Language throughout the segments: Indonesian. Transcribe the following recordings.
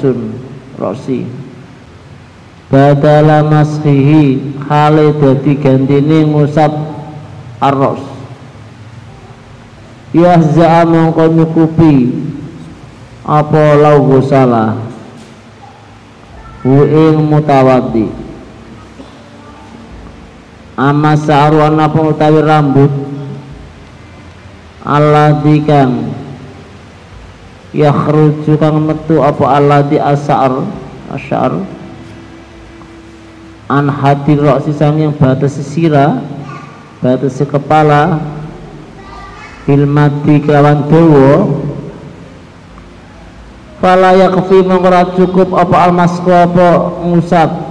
sun rosi badala mashihi hale dadi gantine ngusap arros. Yahza mongko nyukupi apa lau gusala hu ing mutawaddi amma sa'ru utawi rambut. Alladzi kang yakhruju kang metu apa alladzi asar asyar. An hati roksi yang batas sira batas kepala. Mati kelawan dawa fala yakfi mengkora cukup apa almasku apa ngusap.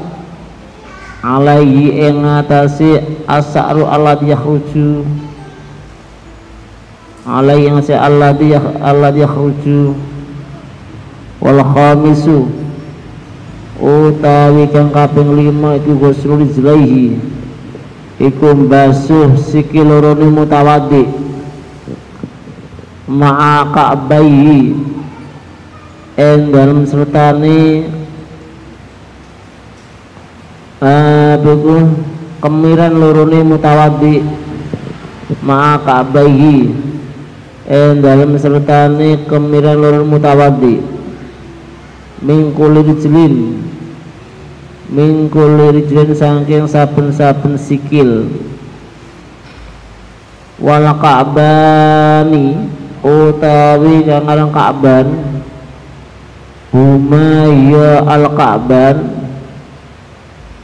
Alaihi ing ngatasi asaru alladzi yakhruju alai yang saya Allah dia Allah dia khruju wal khamisu utawi kang kaping lima iku ghusrul rizlaihi iku basuh sikil loro mutawaddi ma'a ka'baihi en dalam sertane buku kemiran lorone mutawaddi ma'a ka'baihi en dalam sertane kemiran lorong mutawaddi min kulli rijlin. Min kulli rijlin saking saben-saben sikil. Wal ka'bani utawi kang aran ka'ban. Huma ya al ka'ban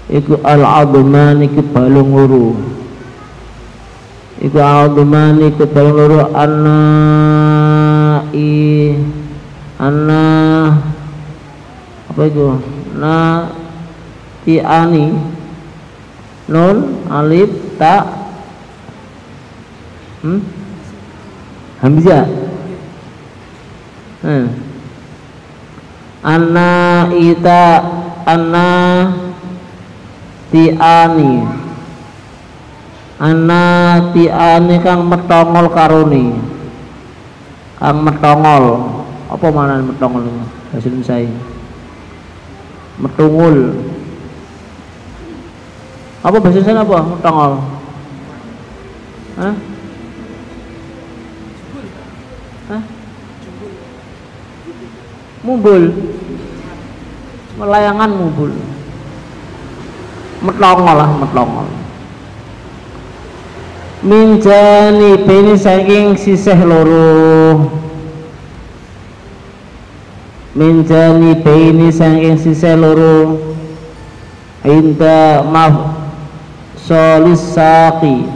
iku al adman iku balung loro iku audman iku paling loro anna i anna apa itu na ti ani nun alif ta. Hmm? hamzah. Hmm. anna ita anna ti ani anatiane kang metongol karuni kang metongol. Apa mana metongol ini bahasa Indonesia metungul. Apa bahasa Indonesia apa? Metongol. Hah? Hah? Mumbul. Melayangan mumbul. Metongol lah metongol min janibini saking sisih loro. Min janibini saking sisih loro. Inda maf solis saqi.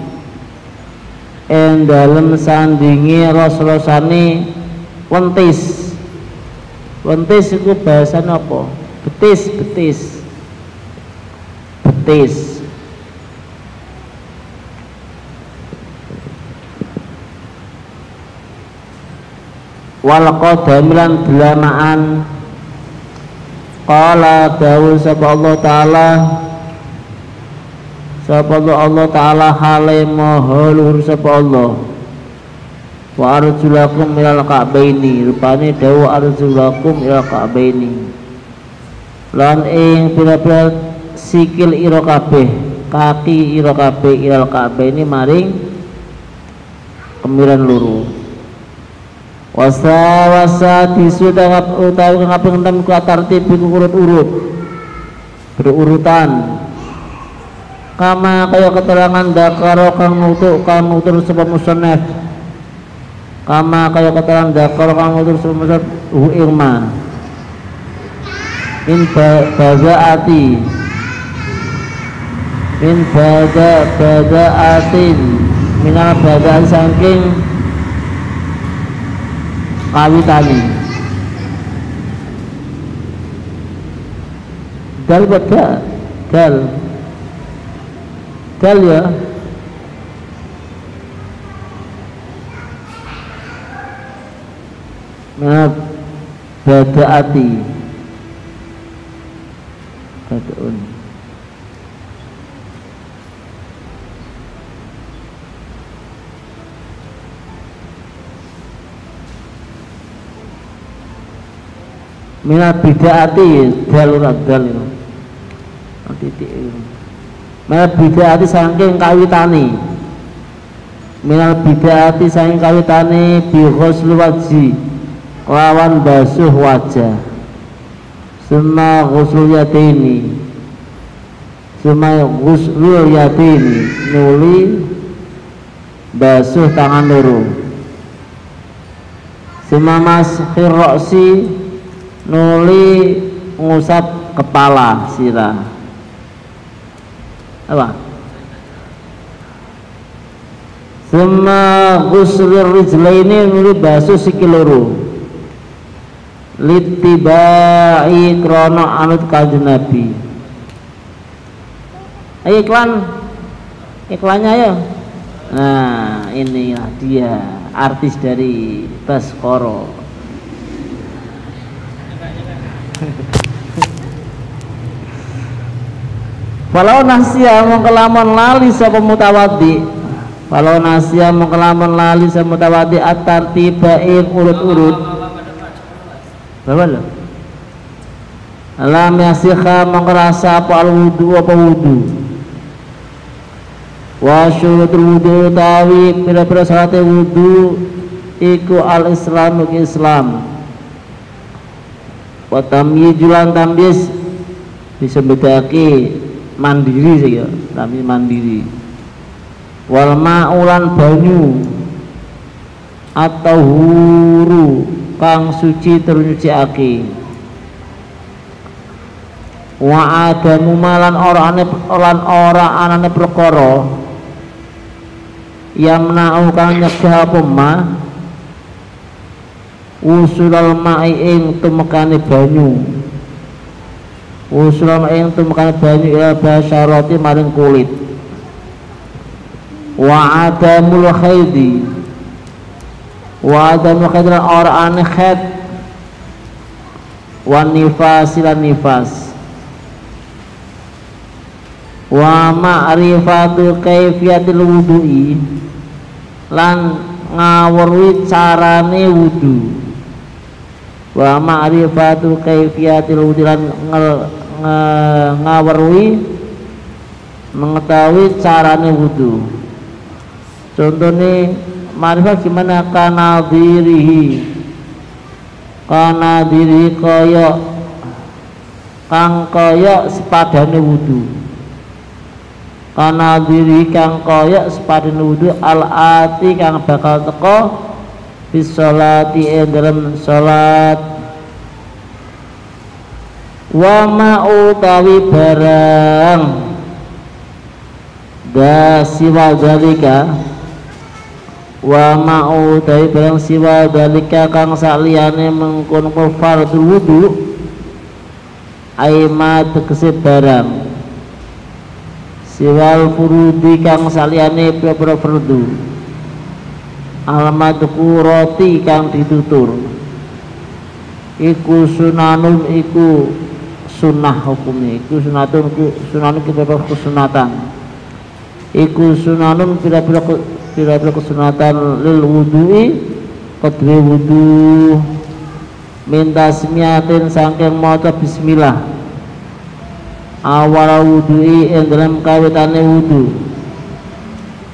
En dalem sandingi ros-rosane wentis. Wentis itu bahasa apa? Betis betis. Betis wal qadamilan belamaan qala dawuh sapa Allah taala. Sapa Allah taala hale maha luhur sapa Allah. Wa arjulakum ilal ka'baini. Rupane dawuh arjulakum ilal ka'baini. Lan ing pira-pira sikil ira kabeh kaki ira kabeh ilal ka'baini maring kemiran luru wasa wasa sudah utawi kang kaping enam ku tartib iku urut-urut berurutan. Kama kaya keterangan dakaro kang nutuk kang nutur sebab musannaf kama kaya keterangan dakaro kang nutur sebab musannaf hu ilma in bazaati. Min baza bazaatin minal bazaan saking kawitane dal bada dal. Dal ya. Nah, badaati. Badaun minal bid'ati dalur dal itu. Titik minal bid'ati saking kawitani minal bid'ati saking kawitani bi ghusl wajhi. Lawan basuh wajah. Suma ghusl yatini Suma ghusl yatini Nuli Basuh tangan loro. Suma mas roksi Nuli ngusap kepala sirah Apa? Suma ghusl rijlaini nuli basuh sikiloro litibai krono anut kanjeng Nabi. Ayo iklan. Iklannya ayo. Nah inilah dia artis dari Baskoro Walau nasya mengkelaman lali sapa mutawadi. Walau nasya mengkelaman lali sapa mutawadi atar tiba urut-urut? Alam yasikha mengerasa apa wudu apa wudu? Wa syurutul wudu tawi pira-pira salat wudu iku al islam iku islam. Wa tamyijulan tambis bisa bedaki mandiri sih ya, tapi mandiri. Wal ma'ulan banyu atau huru kang suci ternyuciake wa adamu malan ora ane lan ora anane perkara yamna'u kang nyegah apa ma usulal ma'i ing tumekane banyu ma'i ing tumekane banyu ila basyarati maring kulit. Wa adamul khaidi. Wa adamu khadran orang khat wa nifas lan nifas. Wa ma'rifatu kaifiyatil wudu'i lan ngawruhi carane wudu. Wa ma'rifatu kaifiyatil wudu'i lan ngawruhi mengetahui carane wudu. Contohnya Ma'rifah gimana? Kana dirihi kana diri kaya kang kaya sepadane kana diri kang kaya sepadane wudu al ati kang bakal teko bis sholati dalam salat wa ma utawi barang. Da siwa zalika. Wa ma'u dari barang siwa dalika kang saliyane mengkon fardhu wudu. Aima tegese barang. Siwal furudi kang saliyane pira-pira alamat roti kang ditutur. Iku sunanun iku sunnah hukumnya. Iku sunatun sunanun kita sunatan iku sunanun pira-pira pira-pira kesunatan lil wudu'i qadri wudu. Minta semiatin sangking maca bismillah. Awal wudu'i yang dalam kawitane wudu.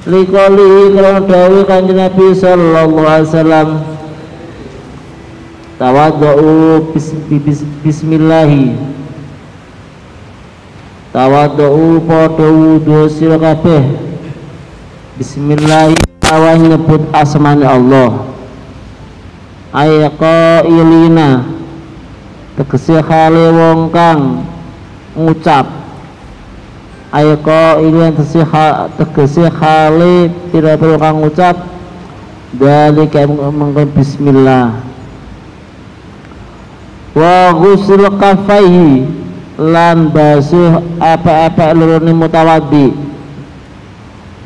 Likoli kalau dawi kanjeng Nabi sallallahu alaihi wasallam tawadhu bis, bis, bismillahi tawadhu padha wudu sira kabeh Bismillahirrahmanirrahim nyebut asmani Allah. Ilina tegese khale wong kang ngucap. Ilina tegese khale pira-pira kang ngucap. Dalika mengko bismillah. Wa ghusl kafaihi lan basuh apa-apa lurune mutawaddi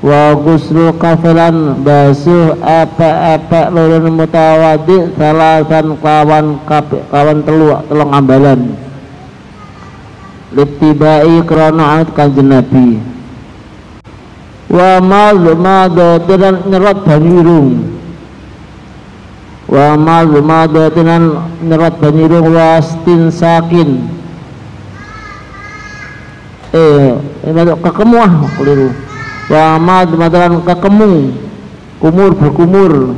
wa ghuslu kafilan basuh apa-apa lurun mutawadi salasan kawan kawan telu telung ambalan. Litibai krana anut kanjeng Nabi. Wa mal mado dan nyerot banyu irung. Wa madmadatin nyerat banyirung wastin sakin eh ini kekemu ah keliru wa madmadatin kekemu. Kumur berkumur.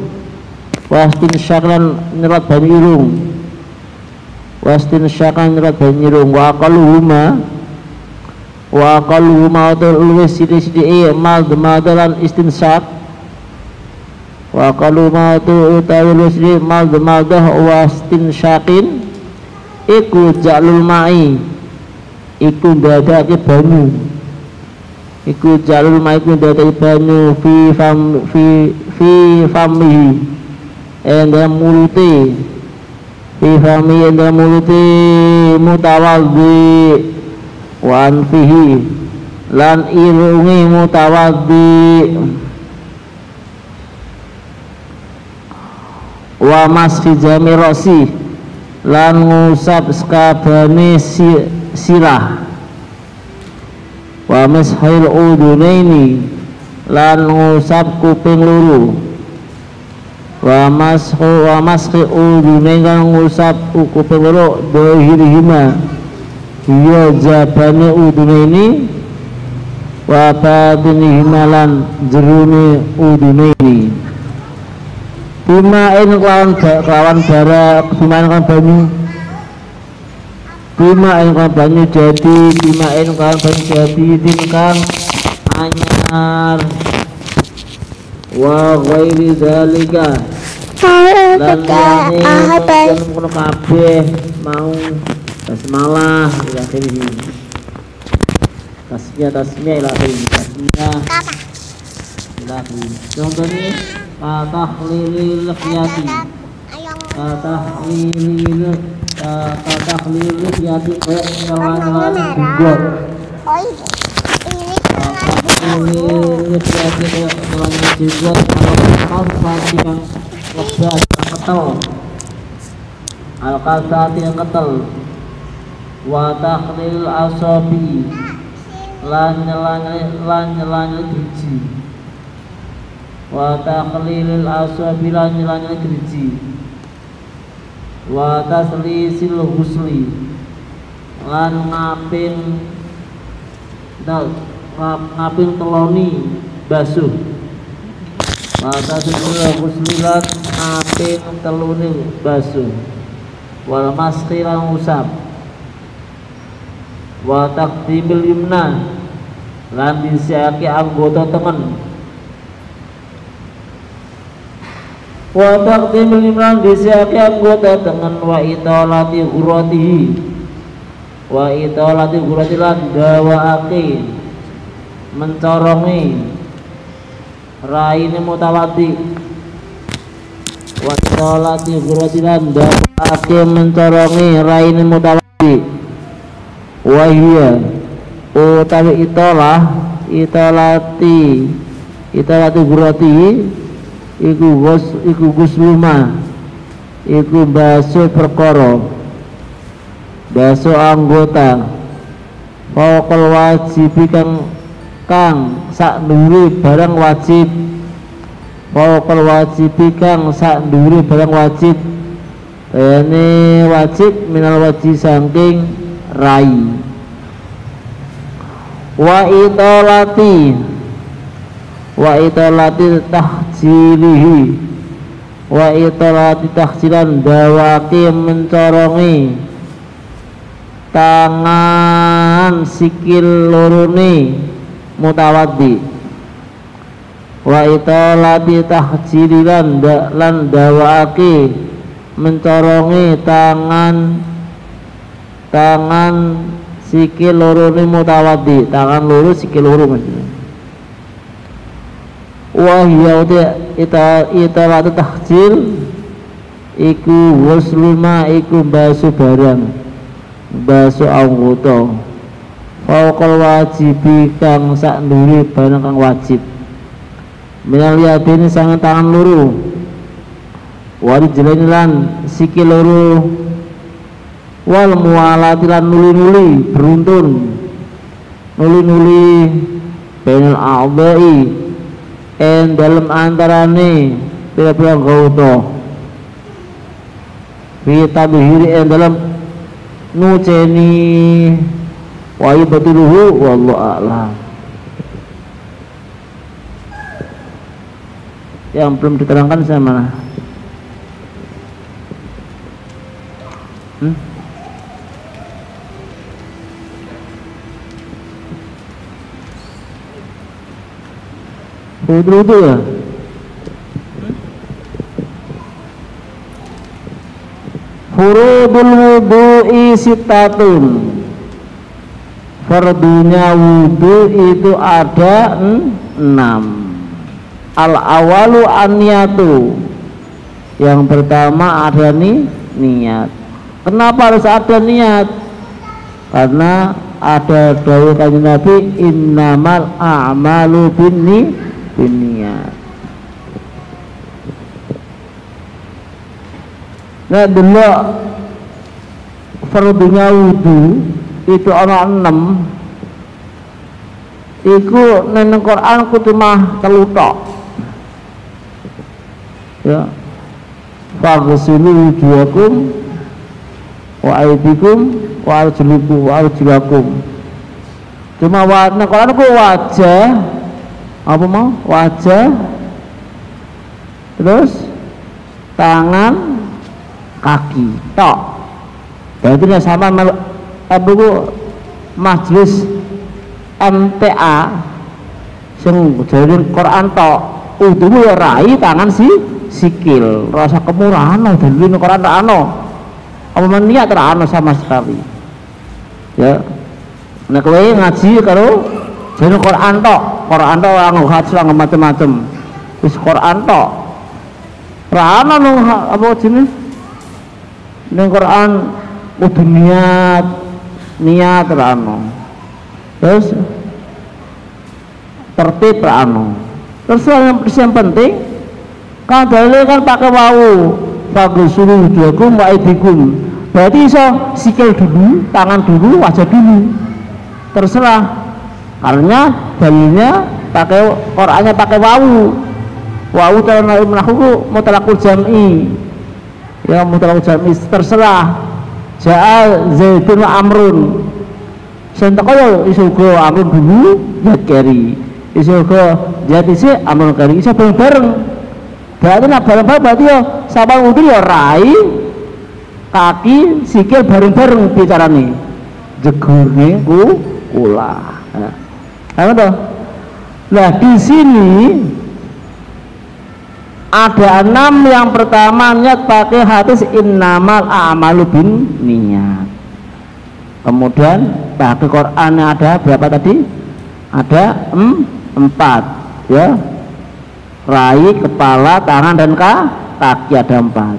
Wastin syakran nyerat banyirung wastin syakran nyerat banyirung wa huma. Wa huma atau luwes sidi-sidi eh madmadalan istinsak wa qalu ma tu utawi lusri mad madah wastin syakin. Iku jalul ma'i iku dadake banyu. Iku jalul ma'i iku dadake banyu fi fam fi fi famihi enda mulute. Fi fami enda mulute mutawaddi wa anfihi lan irungi mutawaddi wa masfi jami rosi lan ngusap sekabane si, sirah. Wa mashil udunaini lan ngusap kuping luru. Wa mashu wa mashi udunaini lan ngusap kuping luru. Dohirihima. Iya jabane udunaini wa batinihima lan jeruni udunaini bimain kelawan kelawan bara bimain kelawan banyu bimain kelawan banyu jadi bimain kelawan banyu jadi tingkang anyar. Wa ghairi zalika. Lan liyane kono kabeh mau basmalah ila akhirih. Tasmiyah tasmiyah ila akhirih. Tasmiyah. Ila akhirih. Contohnya katahlilil khiyati katahlilil katahlilil khiyati kayak nyala-nyala jenggot katahlilil khiyati kayak jenggot al-kasati yang lebat yang ketel al-kasati yang ketel wa tahlil asabi lan lan nyala-nyala wa taqlilil aswabi lan nyilanya geriji wa taslisil husli. Lan ngapin ngapin teloni basuh. Wa taslisil husli lan ngapin teloni basuh. Wal maski lan usap. Wa taqdimil yumna. Lan disiaki anggota temen wa taqdimul imran disiapi anggota dengan wa italati ghuratihi wa italati ghurati lan dawaake mencorongi raine mutawati. Wa italati ghurati lan dawaake mencorongi raine mutawati. Wa hiya utawi italah italati italati ghuratihi iku gus iku gusluma iku baso perkara. Baso anggota. Faqal wajib kang kang sak nuri barang wajib. Faqal wajib kang sak nuri barang wajib. Ini wajib minal wajib saking rai. Wa itolati wa itolati tahsilihi wa itolati tahsilan dawaki mencorongi tangan sikil lorone mutawaddi wa itolati tahsililan lan dawaki mencorongi tangan tangan sikil lorone mutawaddi tangan loro sikil loro maksudnya wahya ita ita watu tahjil iku wasluma iku basu barang basu anggota fauqal wajibi kang sak nduri barang kang wajib. Minal yadini sangat tangan luru. Wali jelani lan luru. Wal mualati nuli-nuli beruntun. Nuli-nuli bainal a'dai en dalam antarane pira-pira gauta fi tabhiri yang dalam nuceni. Wa ibadiluhu wallahu a'lam. Yang belum diterangkan saya mana hmm? Wudu itu ya? Furudul wudu'i sitatun Fardunya wudu itu ada enam. Al awalu aniyatu Yang pertama ada nih niat. Kenapa harus ada niat? Karena ada dawuh kanjeng Nabi innamal a'malu binni niat. Nah dulu fardunya wudu itu ana enam. Iku neng Quran kudu mah ya. Faghsilu wujuhakum wa aidikum wa arjulukum wa arjulakum. Cuma Quran ku wajah apa mau? Wajah. Terus? Tangan. Kaki. Tok. Berarti ini sama abu majlis MTA sing jadi Quran tok utuh ya rai tangan si sikil. Rasa kemurahan dan ini Quran tak ano. Apa niat tak ano sama sekali. Ya. Nah kowe ngaji kalau jadi Quran tok Quran tok anu hadis macam-macam. Wis Quran tok. Ra ana apa jenis? Ning Quran kudu niat niat rano terus tertib rano terus yang, yang penting kan dalil kan pakai wau suruh wujuhakum wa aidikum berarti iso sikil dulu tangan dulu wajah dulu. Terserah karena dalilnya pakai Qurannya pakai wau. Wau dalam melakukan mutalakul jam'i. Ya mutlaq jamis terserah. Ja'a zaidun amrun. Sing teko yo iso uga amrun dulu ya keri. Iso uga jadi sih amrun keri. Iso bareng-bareng. Berarti nak bareng-bareng berarti yo sama yo rai kaki sikil bareng-bareng bicarane. Jegurne ku kula nah, nah di sini ada enam yang pertama niat pakai hadis innamal a'malu bin niat. Kemudian pakai Quran ada berapa tadi? Ada em, empat ya. Rai kepala tangan dan kaki ada empat.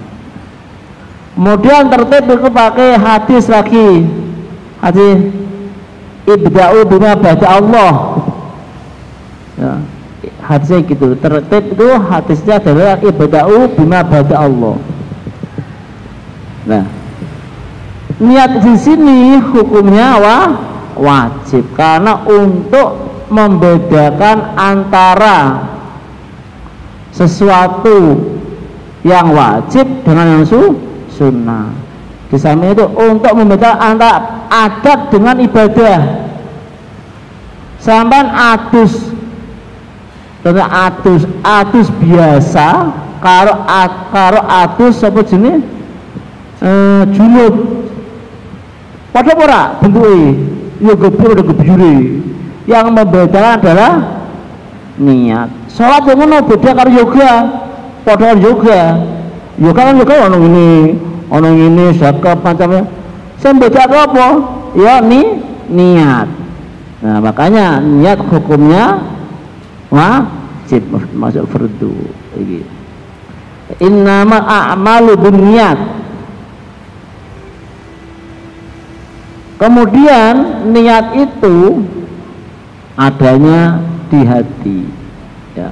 Kemudian tertib itu pakai hadis lagi. Hadis ibda'u bima baca Allah. Ya. Hadisnya gitu. Tertib itu hadisnya adalah ibada'u bima bada Allah. Nah. Niat di sini hukumnya wa, wajib. Karena untuk membedakan antara sesuatu yang wajib dengan yang su, sunnah di samping itu untuk membedakan antara adat dengan ibadah. Sampai adus. Karena atus atus biasa karo at, karo atus apa jenis e, junub. Pada ora? Bentuknya ya gebur ada gebure yang membedakan adalah niat. Sholat yang mana beda karo yoga. Pada yoga. Yoga kan yoga orang ini orang ini zakat macamnya saya apa? Ya ni niat. Nah makanya niat hukumnya wajib masuk fardu iki. Innama a'malu binniyat. Kemudian niat itu adanya di hati. Ya.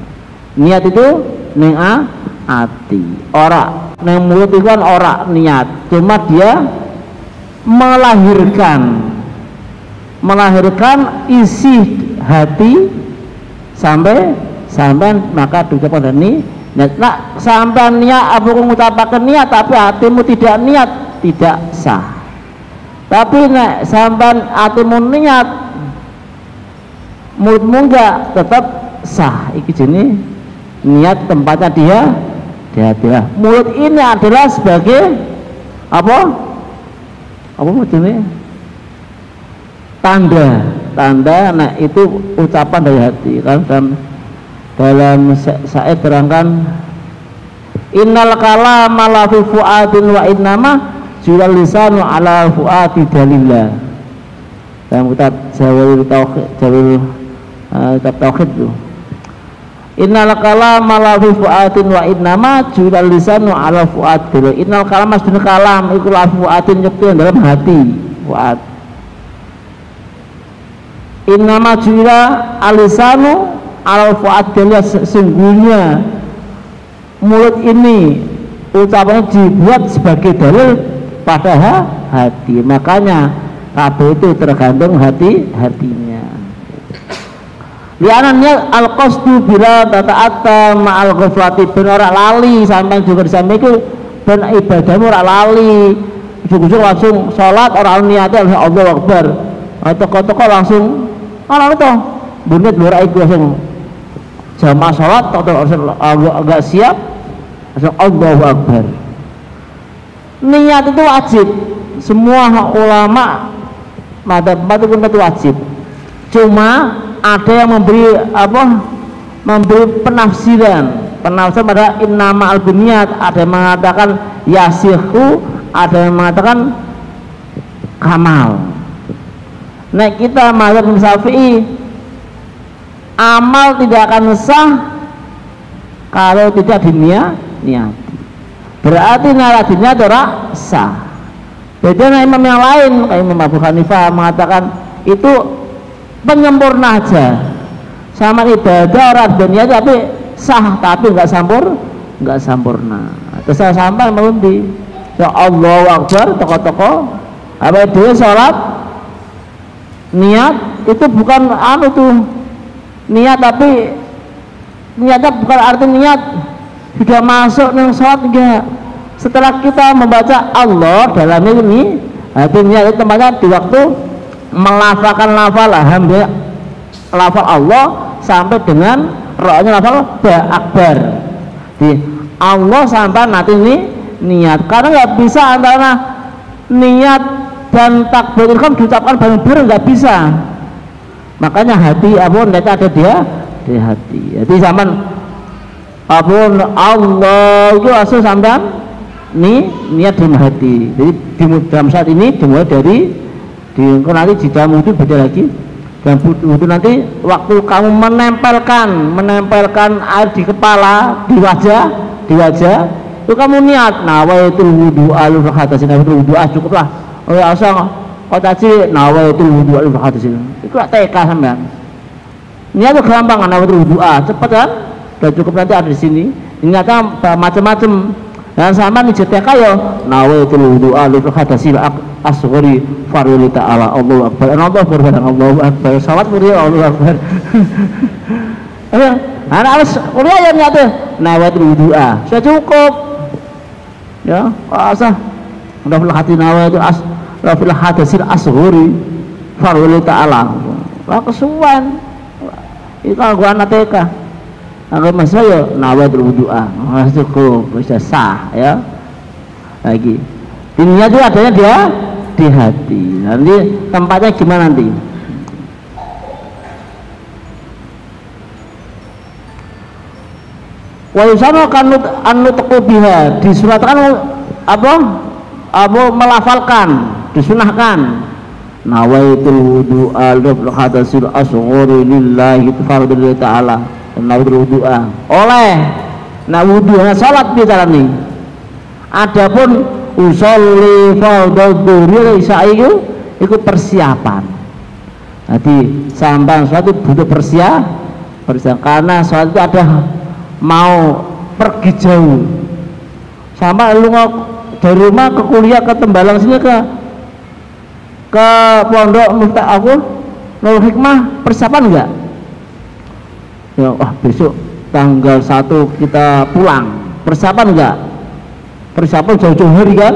Niat itu ning hati. Ora. Neng mulut itu kan ora niat. Cuma dia melahirkan. Melahirkan isi hati sampai sampai maka pada ni Nah, sampai niat apa mengucapkan niat tapi hatimu tidak niat tidak sah. Tapi nek sampai hatimu niat mulutmu enggak tetap sah. Iki jenis niat tempatnya dia dia. Mulut ini adalah sebagai apa? Apa maksudnya? Tanda, tanda. Nah itu ucapan dari hati kan dan dalam saya terangkan innal kalama la fi fuadin wa innama julal lisanu ala fuadi dalillah dalam kitab Jawil Tauhid Jawil uh, kitab Tauhid itu Innal kalama la fi fuadin wa innama julal lisanu ala fuad dalillah Innal kalama sedune kalam iku la fuadin nyekti dalam hati. Fuad Innama jula alisanu al fuadillah sesungguhnya mulut ini ucapannya dibuat sebagai dalil pada hati. Makanya kabeh itu tergantung hati hatinya lianannya al qasdu bila tata ma'al ghaflati ben ora lali sampai juga sampai itu ben ibadahmu ora lali. Ujung-ujung langsung sholat orang niatnya Allah Akbar. Toko-toko langsung orang itu bunit luar itu langsung jamaah sholat atau agak, siap langsung Allahu Akbar. Niat itu wajib. Semua ulama pun itu wajib. Cuma ada yang memberi apa memberi penafsiran. Penafsiran pada innama al ada yang mengatakan yasihu ada yang mengatakan kamal. Nah kita mazhab Syafi'i amal tidak akan sah kalau tidak diniat niat berarti narasinya ora sah. Beda dengan imam yang lain kayak Imam Abu Hanifah mengatakan itu penyempurna aja. Sama ibadah orang dunia tapi sah tapi nggak sampur nggak sempurna terus saya sampai di ya Allah Akbar toko-toko. Apa dia sholat. Niat itu bukan anu tuh niat tapi niatnya bukan arti niat. Sudah masuk nih sholat enggak setelah kita membaca Allah dalam ini hati niat itu tempatnya di waktu melafalkan lafal alhamdulillah lafal Allah sampai dengan rohnya lafal ba akbar. Di Allah sampai nanti ini niat. Karena nggak bisa antara niat dan takbir kan diucapkan bareng-bareng nggak bisa. Makanya hati apun mereka ada dia di hati. Jadi zaman apun Allah itu asal sampai ini niat di hati. Jadi di, dalam saat ini dimulai dari di nanti dalam itu beda lagi dan itu nanti waktu kamu menempelkan menempelkan air di kepala di wajah di wajah itu kamu niat nawa itu wudhu alu fakatasin itu wudhu ah cukuplah oh asal Oh tadi nawa itu wudhu al hadis itu. Itu lah TK sampean. Ini agak gampang nawa itu wudhu ah, cepat kan? Sudah cukup nanti ada di sini. Ingatkan macam-macam. Dan sama nih TK yo nawa itu wudhu al hadis asghari farili ta'ala Allah akbar. Allah akbar Allah akbar. Salat murid Allah akbar. Anak harus kuliah yang nyata nawa itu wudhu ah. Sudah cukup. Ya, asah. Udah hati nawa itu as wa fil hadasil asghuri farwali ta'ala wa kesuwan itu kalau anak TK agama saya nawadul wudu'a cukup bisa sah ya. Lagi. Ininya itu adanya dia di hati. Nanti tempatnya gimana nanti? Wa yusama kanut anut biha. Disuratkan apa? Apa melafalkan disunahkan. Nawaitul wudu alif hadasil asghari lillahi fardhu ta'ala nawaitul wudu'a oleh. Nah wudu nah salat ini adapun usolli fardhu dhuhri isya itu itu persiapan. Jadi sampai suatu butuh persiapan persiapan karena suatu itu ada mau pergi jauh. Sama lu dari rumah ke kuliah ke Tembalang sini ke ke pondok minta aku nol hikmah persiapan enggak ya wah besok tanggal 1 kita pulang. Persiapan enggak? Persiapan jauh-jauh hari kan?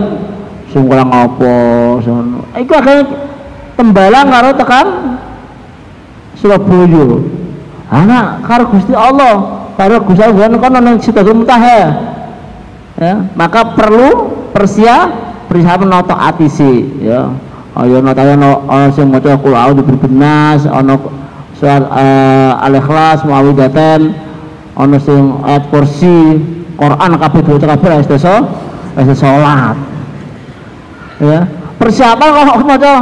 Sing kurang apa sono iku akhirnya tembalang karo tekan Surabaya. Anak karo Gusti Allah. Karo Gusti Allah kono nang Sidratul Muntaha ya. Maka perlu persia persiapan noto atisi ya. Ayo noto no ono sing maca qul a'udzu birabbinas ono surat uh, al-ikhlas muawwidatan ono sing ayat kursi Quran kabeh diwaca kabeh wis desa wis salat ya. Persiapan kok maca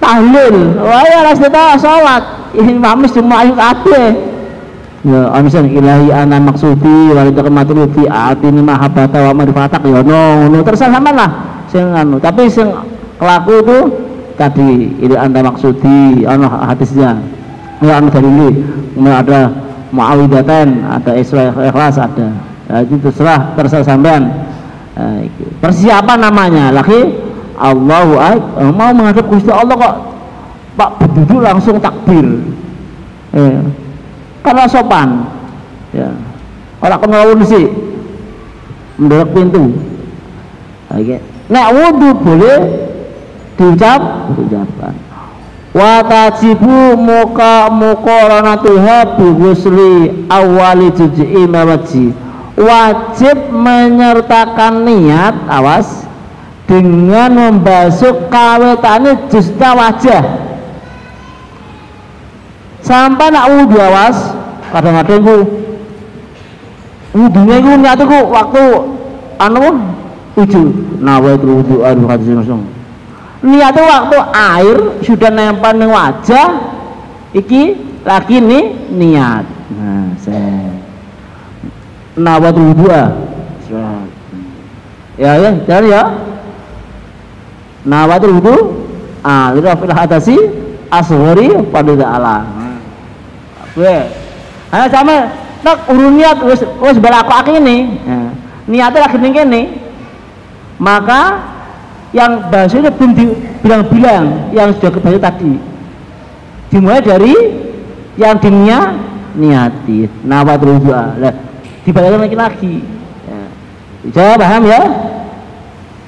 tahlil. Wah ya wis salat ini mamis cuma ayu kabeh. Ya ono sing ilahi ana maksudi walidaka matlubi atini mahabbata wa marifatak ya no no terus sampean lah sing anu. Tapi sing kelaku itu tadi ini anda maksudi ono hadisnya ya anu dari ini ada muawidatan ada ikhlas ada. Ya, itu terserah terserah sampean. Nah, persiapan namanya. Lagi Allahu Akbar mau menghadap Gusti Allah kok Pak berduduk langsung takbir. Ya. karena sopan. Ya. Kalau kenal sih mendorong pintu. Oke. Nek wudhu boleh diucap, diucapkan. Wa tajibu muka muqaranatuha bi ghusli awali juz'i mawaji. Wajib menyertakan niat, awas dengan membasuh kawetane justa wajah. Sampai nak wudhu awas, kadang-kadang ku wudhunya ku niat ku waktu anu tujuh nawaitul wudu aduh hadis langsung niatnya waktu air sudah nempel di wajah iki lagi nih niat. Nah saya nawaitul wudu ya ya jangan ya. Nawaitul wudu ah itu fil hadasi asghari pada Allah Oke. Ayo sama nak urun niat wis wis balakake ini. Nah, niatnya lagi kene. Maka yang bahasanya belum dibilang-bilang yang sudah kebaca tadi. Dimulai dari yang dinia niati. Nawatul doa lah dibacakan lagi lagi ya. paham ya?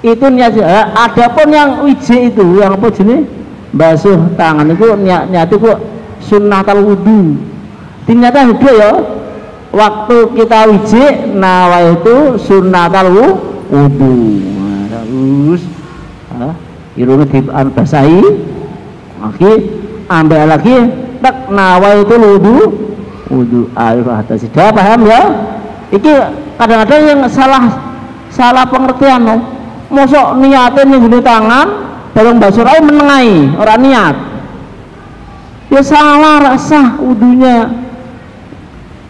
Itu niat ya. adapun yang wiji itu yang apa jenis? Basuh tangan itu niat niat itu sunnah wudhu ternyata itu ya. Waktu kita wiji nawa itu sunnah wudhu terus irungnya di basahi lagi ambil lagi tak nawa itu wudu wudu atas. Sudah paham ya? Iki kadang-kadang yang salah salah pengertian no. mosok niatin nih tangan bareng basur aja menengai orang niat. Ya salah rasa wudunya.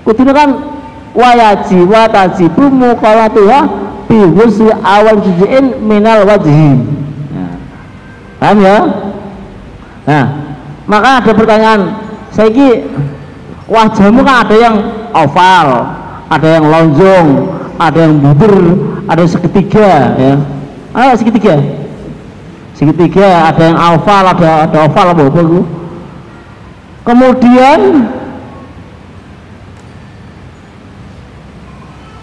Kudu kan wayaji watajibu mukalatuha fi husni awal juz'in minal wajhi nah, paham ya? Nah maka ada pertanyaan saya ini wajahmu kan ada yang oval ada yang lonjong ada yang budur ada yang segitiga ya? Ada segitiga. Segitiga ada yang oval ada ada oval apa apa kemudian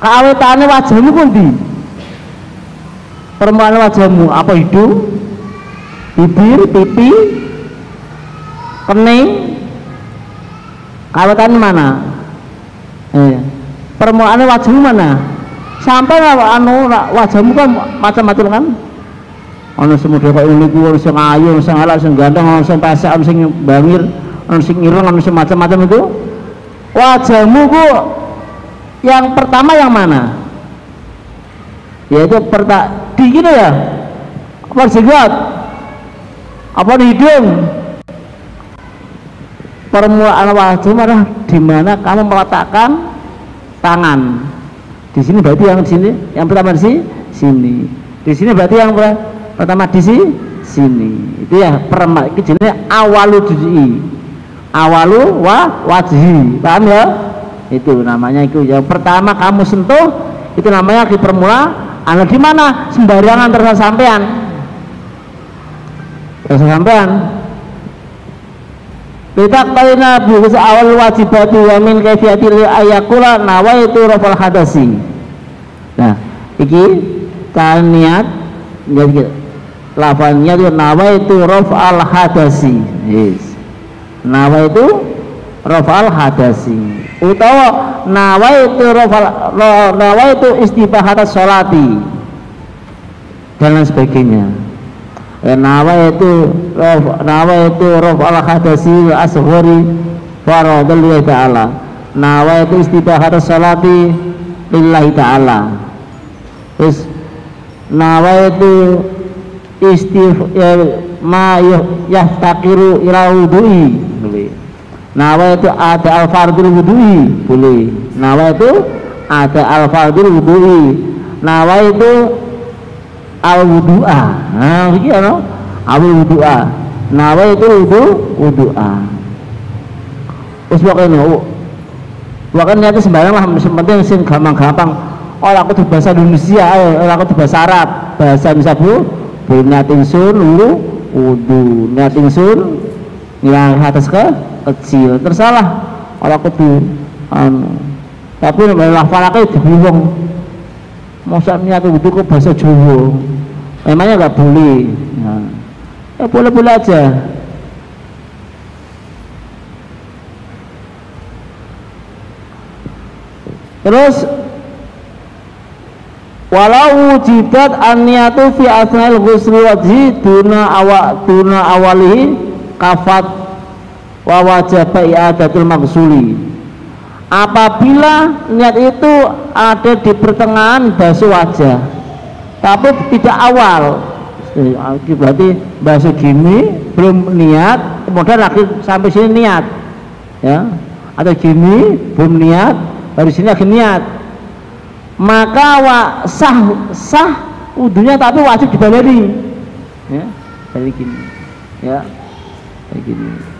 keawetannya wajahmu pun di? Permukaan wajahmu apa hidung bibir pipi kening kawetan mana? Eh, permukaan wajahmu mana? Sampai anu wajahmu kan macam-macam kan? Ono semua kaya ini ono sing ayu ono sing elek sing ganteng ono sing pesek ono sing bangir ono sing ireng ono sing macam-macam itu. Wajahmu ku yang pertama yang mana? Yaitu perta dingin ya apa apa hidung permulaan wajah adalah di mana kamu meletakkan tangan. Di sini berarti yang di sini yang pertama di sini. Di sini berarti yang pertama di sini sini. Itu ya perma itu jenis awalu juz'i awalu wa wajhi. Paham ya? Itu namanya itu. Yang pertama kamu sentuh itu namanya di permulaan di mana? Sembarangan terasa sampean terasa sampean kali nabi ke awal wajibati wa min kaifiyatil ayakula nawaitu rafal hadasi. Nah, iki kan niat niat lafalnya itu nawaitu rafal hadasi. Yes. Nawaitu rafal hadasi. Utawa nawaitu rafal nawaitu istibahat sholati dan lain sebagainya ya, nawa itu nawa itu rof al hadasi asghari faradul ta'ala. Nawa itu istibahat salati lillahi ta'ala. Terus nawa itu istif ya, ma yahtaqiru ila wudu'i boleh. Nawa itu ada al fardul wudu'i boleh. Nawa itu ada al fardul wudu'i. Nawa itu al wudu'a nah begitu no al wudu'a nawa itu wudu wudu'a. Terus pokoknya pokoknya niatnya sembarang lah penting sing gampang-gampang. Oh aku tuh bahasa Indonesia oh aku tuh bahasa Arab. Bahasa bisa bu bu niatin sun dulu wudu. Niatin sun yang atas ke kecil. Tersalah kalau aku tuh anu. Tapi malah falaknya dibingung masa niat wudu ke bahasa Jawa? Memangnya nggak boleh? Ya. ya boleh boleh aja. Terus walau wujidat an-niyatu fi asnal ghusli wajhi duna awak duna awalihi kafat wa wajaba i'adatul maghsuli apabila niat itu ada di pertengahan basuh wajah tapi tidak awal. Berarti bahasa gini belum niat kemudian lagi sampai sini niat. Ya. Atau gini belum niat dari sini lagi niat. Maka wa, sah sah udunya tapi wajib dibaleni ya dari gini. Ya kayak gini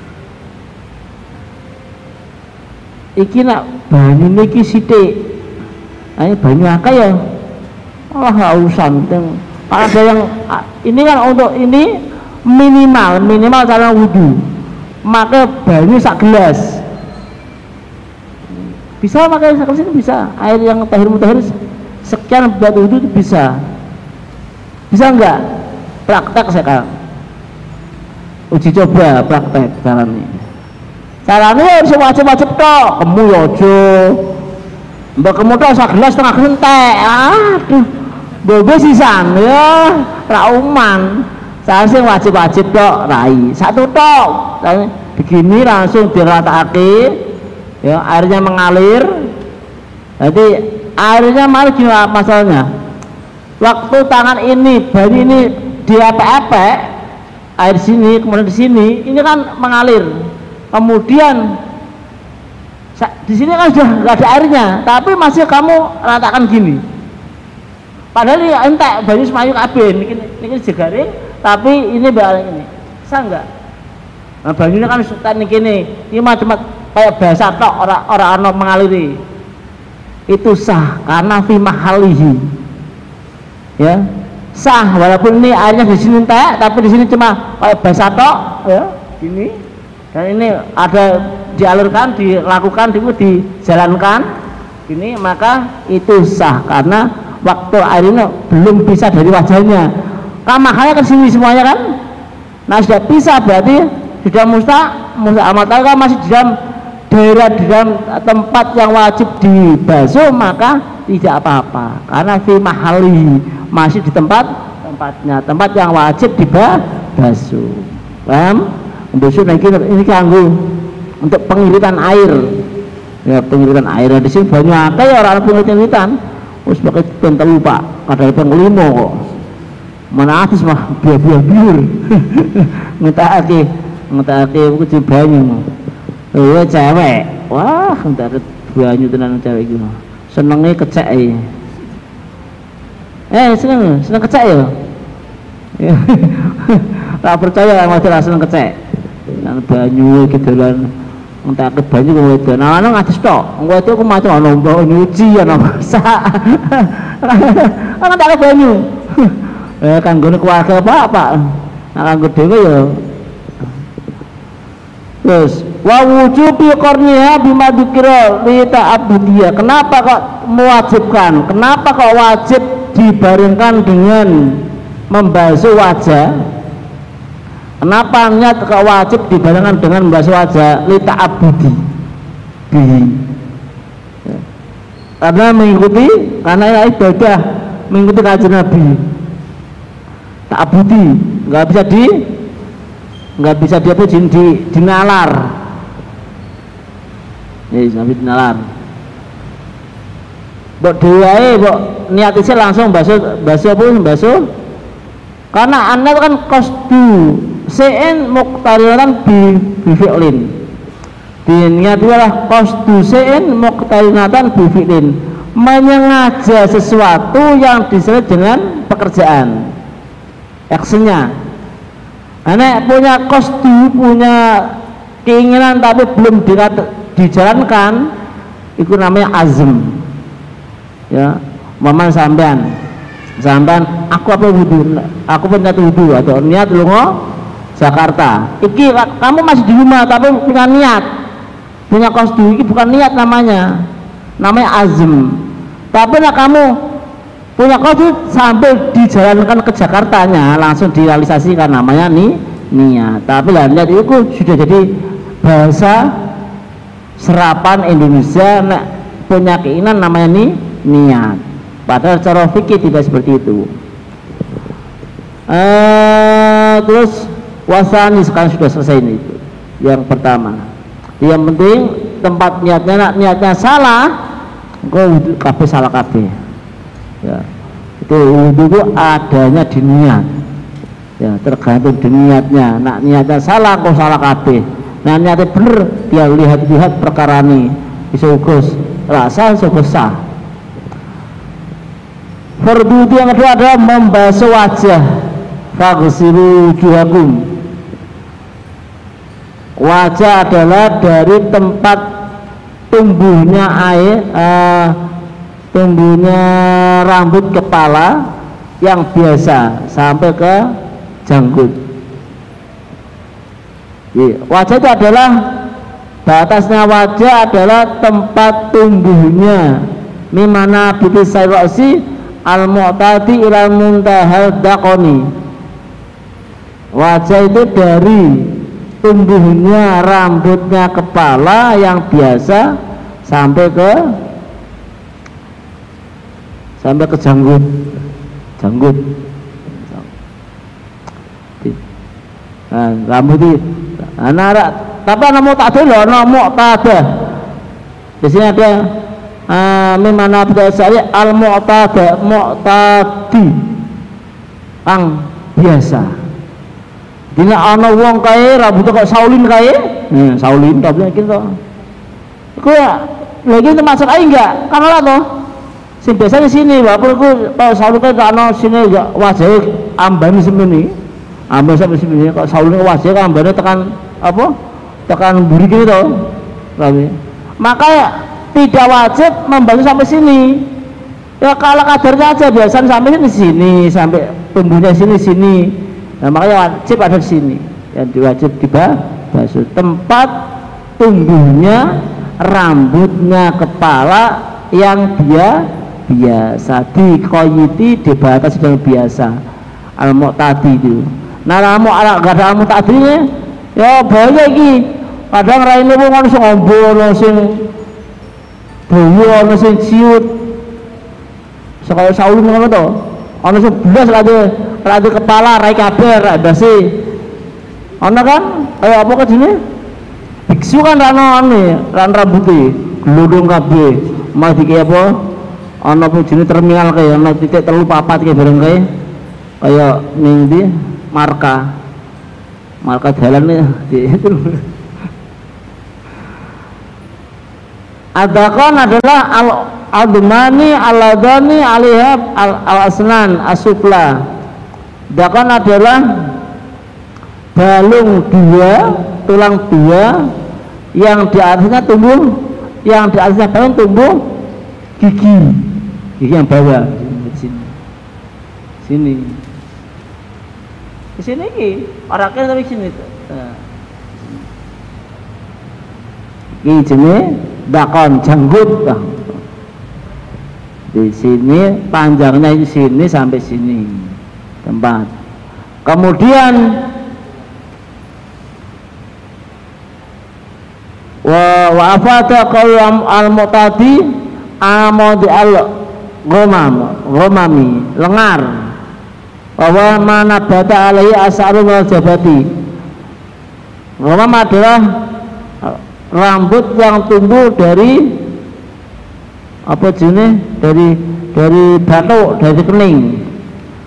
iki nak banyu niki sithik. Ayo banyu akeh ya. Oh hausan ada yang ini kan untuk ini minimal minimal cara wudhu maka banyu sak gelas. Bisa pakai sak gelas itu bisa. Air yang tahir mutahir sekian buat wudhu itu bisa. Bisa enggak praktek sekarang. Uji coba praktek caranya caranya harus wajib-wajib toh kamu yojo mbak kemudian sak gelas tengah gentek. Aduh bobo sisan ya rauman saya sih wajib-wajib tok rai satu tok begini langsung diratakake ya airnya mengalir. Jadi airnya malah gimana masalahnya? Waktu tangan ini bayi ini di apa air sini kemudian di sini ini kan mengalir kemudian di sini kan sudah nggak ada airnya tapi masih kamu ratakan gini. Padahal ini entek banyu semayu kabeh ini ini jegaring tapi ini balik ini. Sah enggak nah banyunya kan sultan ini kini. Ini macam kayak bahasa tok orang orang mengaliri. Itu sah karena fi mahalihi. Ya sah walaupun ini airnya di sini entek tapi di sini cuma kayak bahasa tok ya ini dan ini ada dialurkan dilakukan dijalankan. Ini maka itu sah karena waktu air ini belum bisa dari wajahnya. Kan makanya ke sini semuanya kan? Nah sudah bisa berarti sudah musta musta amat kan masih di dalam daerah di dalam tempat yang wajib dibasuh maka tidak apa-apa. Karena fi mahali masih di tempat tempatnya tempat yang wajib dibasuh. Paham besok nah ini, kanggu untuk pengiritan air. Ya pengiritan air. Di sini banyak. Ya orang pengiritan wis pakai pentelu pak. Ada yang limo kok. Mana atis mah biar-biar biur. Ngetakake ngetakake aku di banyu iya cewek. Wah ngetakake banyu tenan cewek gitu senengnya kecek ya eh seneng seneng kecek ya tak percaya masalah seneng kecek nang banyu gitu lan entek ke banyu kok wedok. Nah, ana ngadis tok. Wedok ku macam ana mbok nyuci ana masak. Ana tak banyu. Eh kanggo keluarga apa, Pak? Nah kanggo dhewe ya terus wa wujubi qarniha bima dzikra li ta'abbudiyah kenapa kok mewajibkan kenapa kok wajib dibarengkan dengan membasuh wajah kenapa niat kok wajib dibarengkan dengan membasuh wajah li ta'abbudi bihi ya. karena mengikuti karena ini ibadah mengikuti kajian Nabi. Ta'abbudi nggak bisa di nggak bisa dia tuh di, dinalar. Ini sampai dinalar. Bok dewae bok niat isi langsung basuh basuh apa basuh karena anda kan kostu sein muktarinatan bi bifi'lin diniat adalah kostu sein muktarinatan bifi'lin menyengaja sesuatu yang disebut dengan pekerjaan. Actionnya Anak punya kostu, punya keinginan tapi belum dijalankan, itu namanya azm. Ya, maman sampean, sampean, aku apa wudhu, aku punya wudhu atau niat lungo Jakarta. Iki kamu masih di rumah tapi punya niat, punya kostu, ini bukan niat namanya, namanya azm. Tapi nak kamu punya kopi sampai dijalankan ke Jakartanya langsung direalisasikan namanya nih niat. Tapi lah niat itu sudah jadi bahasa serapan Indonesia nek punya keinginan namanya nih niat. Padahal cara fikih tidak seperti itu. Uh, terus wasani sekarang sudah selesai ini. Itu yang pertama. Yang penting tempat niatnya niatnya salah kau kafe salah kafe ya. Itu wudhu itu adanya di niat. Ya tergantung di niatnya. Nak niatnya salah kok salah kabeh. Nah niatnya bener dia lihat-lihat perkara ini. Bisa ugus. Rasa bisa sah. Fardu yang kedua adalah membasuh wajah. Fagsiru wujuhakum Wajah adalah dari tempat tumbuhnya air uh, tumbuhnya rambut kepala yang biasa sampai ke janggut. Wajah itu adalah batasnya wajah adalah tempat tumbuhnya. Mimana biti sayrosi al mu'tadi ilal muntahal dakoni wajah itu dari tumbuhnya rambutnya kepala yang biasa sampai ke sampai ke janggut. Janggut. Nah, rambut itu anak tapi anak mau tak loh anak tak ada. Di sini ada uh, mimana saya al mu'tada mu'tadi. Ang biasa dina ana wong kae rambut kok saulin kae? Hmm, saulin. Tapi gitu. Kok ya lagi itu masuk aja enggak? Karena lah toh. Sing biasanya sini walaupun aku kalau selalu kan ana sini ya wajah ambani semini amban sampai sini kalau selalu wajah kan ambane tekan apa? Tekan buri gini toh. Tapi maka tidak wajib membantu sampai sini. Ya kalau kadarnya aja biasanya sampai sini sini sampai tumbuhnya sini sini nah makanya wajib ada di sini. Yang diwajib tiba basuh. Tempat tumbuhnya rambutnya kepala yang dia biasa. Di koyiti dibatasi dengan biasa. Al tadi itu. Nah ramu ala gak ada al tadi ya banyak iki kadang raine wong ono sing ngombo ono sing boyo ono sing ciut. Sekaya to ono sing blas lagi lagi kepala rai kabeh rai basi ono kan? Ayo apa ke sini biksu kan rano ane ran rambutnya gelodong kabeh. Mau dikaya apa? Ana pun jenis terminal kayak ana titik telu papat kayak bareng kayak kayak ning di marka. Marka jalan nih di itu Adakon adalah al admani aladani alihab al, al asnan asufla Dakon adalah balung dua tulang dua yang di atasnya tumbuh yang di atasnya balung tumbuh gigi. Ini yang bawah. Sini. Sini. Di sini ini orangnya dari sini nah. Iki jenenge dakon janggut. Di sini panjangnya di sini sampai sini tempat. Kemudian wa wa afata al mutadi amadi al ghamam ghamami lengar bahwa mana bata alaihi asarun wal jabati ghamam adalah rambut yang tumbuh dari apa jenis dari dari batuk dari kening.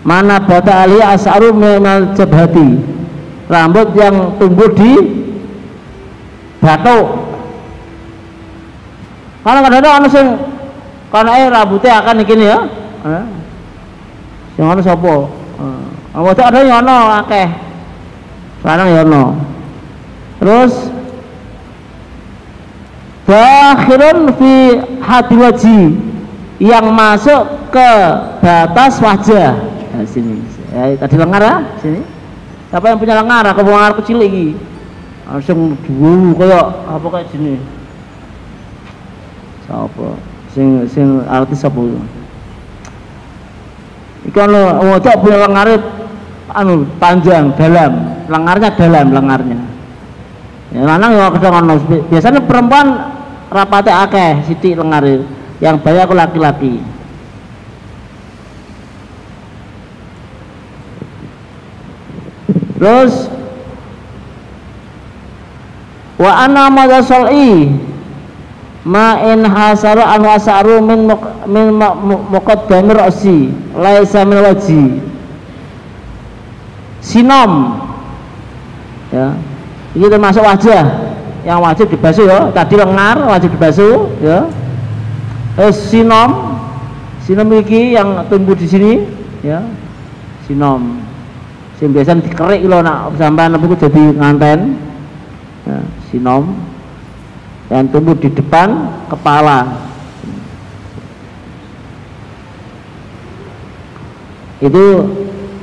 Mana bata alaihi asarun wal jabati rambut yang tumbuh di batuk. Kalau kadang-kadang ana sing kanake rambutnya akan iki ya. Eh. sing ana sapa eh. ada yang ana akeh. Sekarang ya ana terus Bakhirun fi hati waji yang masuk ke batas wajah. Nah, sini. Ya, tadi lengar ya, sini. Siapa yang punya lengar? Aku lengar kecil lagi langsung dulu kayak apa kayak sini siapa sing sing artis apa ikan lo wajah punya lengar anu panjang dalam lengarnya dalam lengarnya ya lanang ya kadang biasanya perempuan rapatnya akeh siti lengar yang banyak aku laki-laki. Terus wa ana madasali ma in hasaru an wasaru min min muqaddami ra'si laisa min waji sinom. Ya. Ini termasuk wajah yang wajib dibasuh ya. Tadi lengar wajib dibasuh ya. Eh, sinom. Sinom ini yang tumbuh di sini ya. Sinom. Sing biasa dikerik lho nak sampean jadi nganten ya, sinom. Yang tumbuh di depan kepala. Itu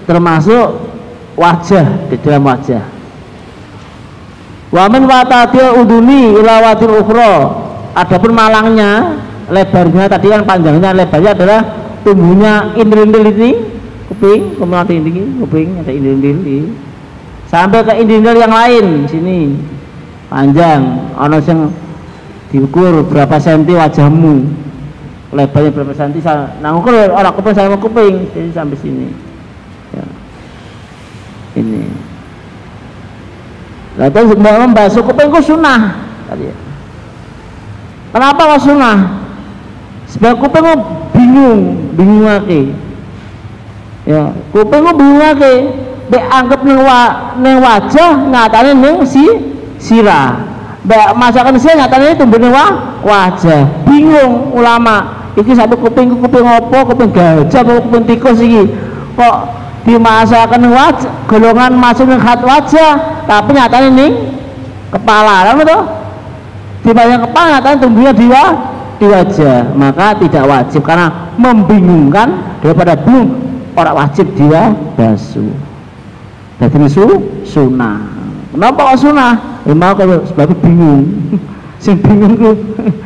termasuk wajah di dalam wajah wamin watatil uduni ilawatil ukhro adapun malangnya lebarnya tadi kan panjangnya lebarnya adalah tumbuhnya indrindil ini. Kuping kemudian ini? Kuping ada indrindil ini. Sampai ke indrindil yang lain sini. Panjang. Ono sing diukur berapa senti wajahmu. Lebarnya berapa senti? Nah ukur orang kuping saya mau kuping. Jadi sampai sini. Ya. ini lalu membasuh kuping ku sunnah ya. kenapa kok sunnah sebab kuping ku bingung bingung lagi. Ya kuping ku bingung lagi. Dianggap neng, wa, neng wajah nyatanya neng si sirah. Mbak masakan saya nyatanya tumbuhnya wah wajah. Bingung ulama. Iki satu kuping kuping apa kuping gajah kuping tikus iki? Kok dimasakan wajah golongan masuk ke khat wajah tapi nyatanya ini kepala kan itu di banyak kepala nyatanya tumbuhnya di, di wajah. Maka tidak wajib karena membingungkan daripada belum orang wajib dia basuh jadi su sunnah. Kenapa kok sunnah? Ya mau kalau sebab bingung. Sing bingung ku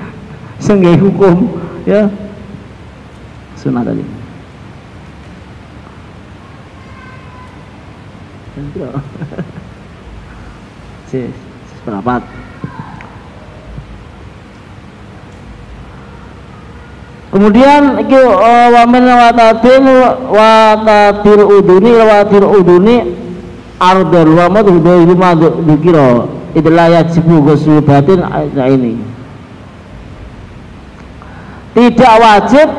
sing hukum ya. Sunnah tadi si seperempat Kemudian iki uh, wa min wa tatil wa tatil uduni wa tatil uduni ardal wa madhu ma dikira itulah yajibu ghusl batin ini. Tidak wajib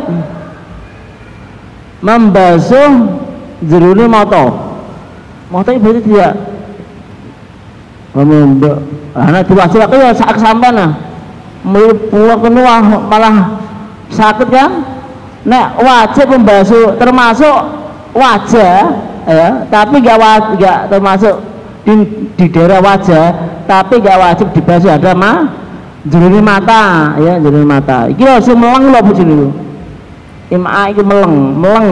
membasuh jeruni mata mata itu berarti tidak karena diwajib aku ya saat sampai nah. Pulang kenuah malah sakit kan? Nek wajib membasuh termasuk wajah ya tapi gak, gak termasuk di, di daerah wajah tapi gak wajib dibasuh ada mah jeruni mata ya jeruni mata. Iki sing meleng lho bojone lho ima iki meleng meleng.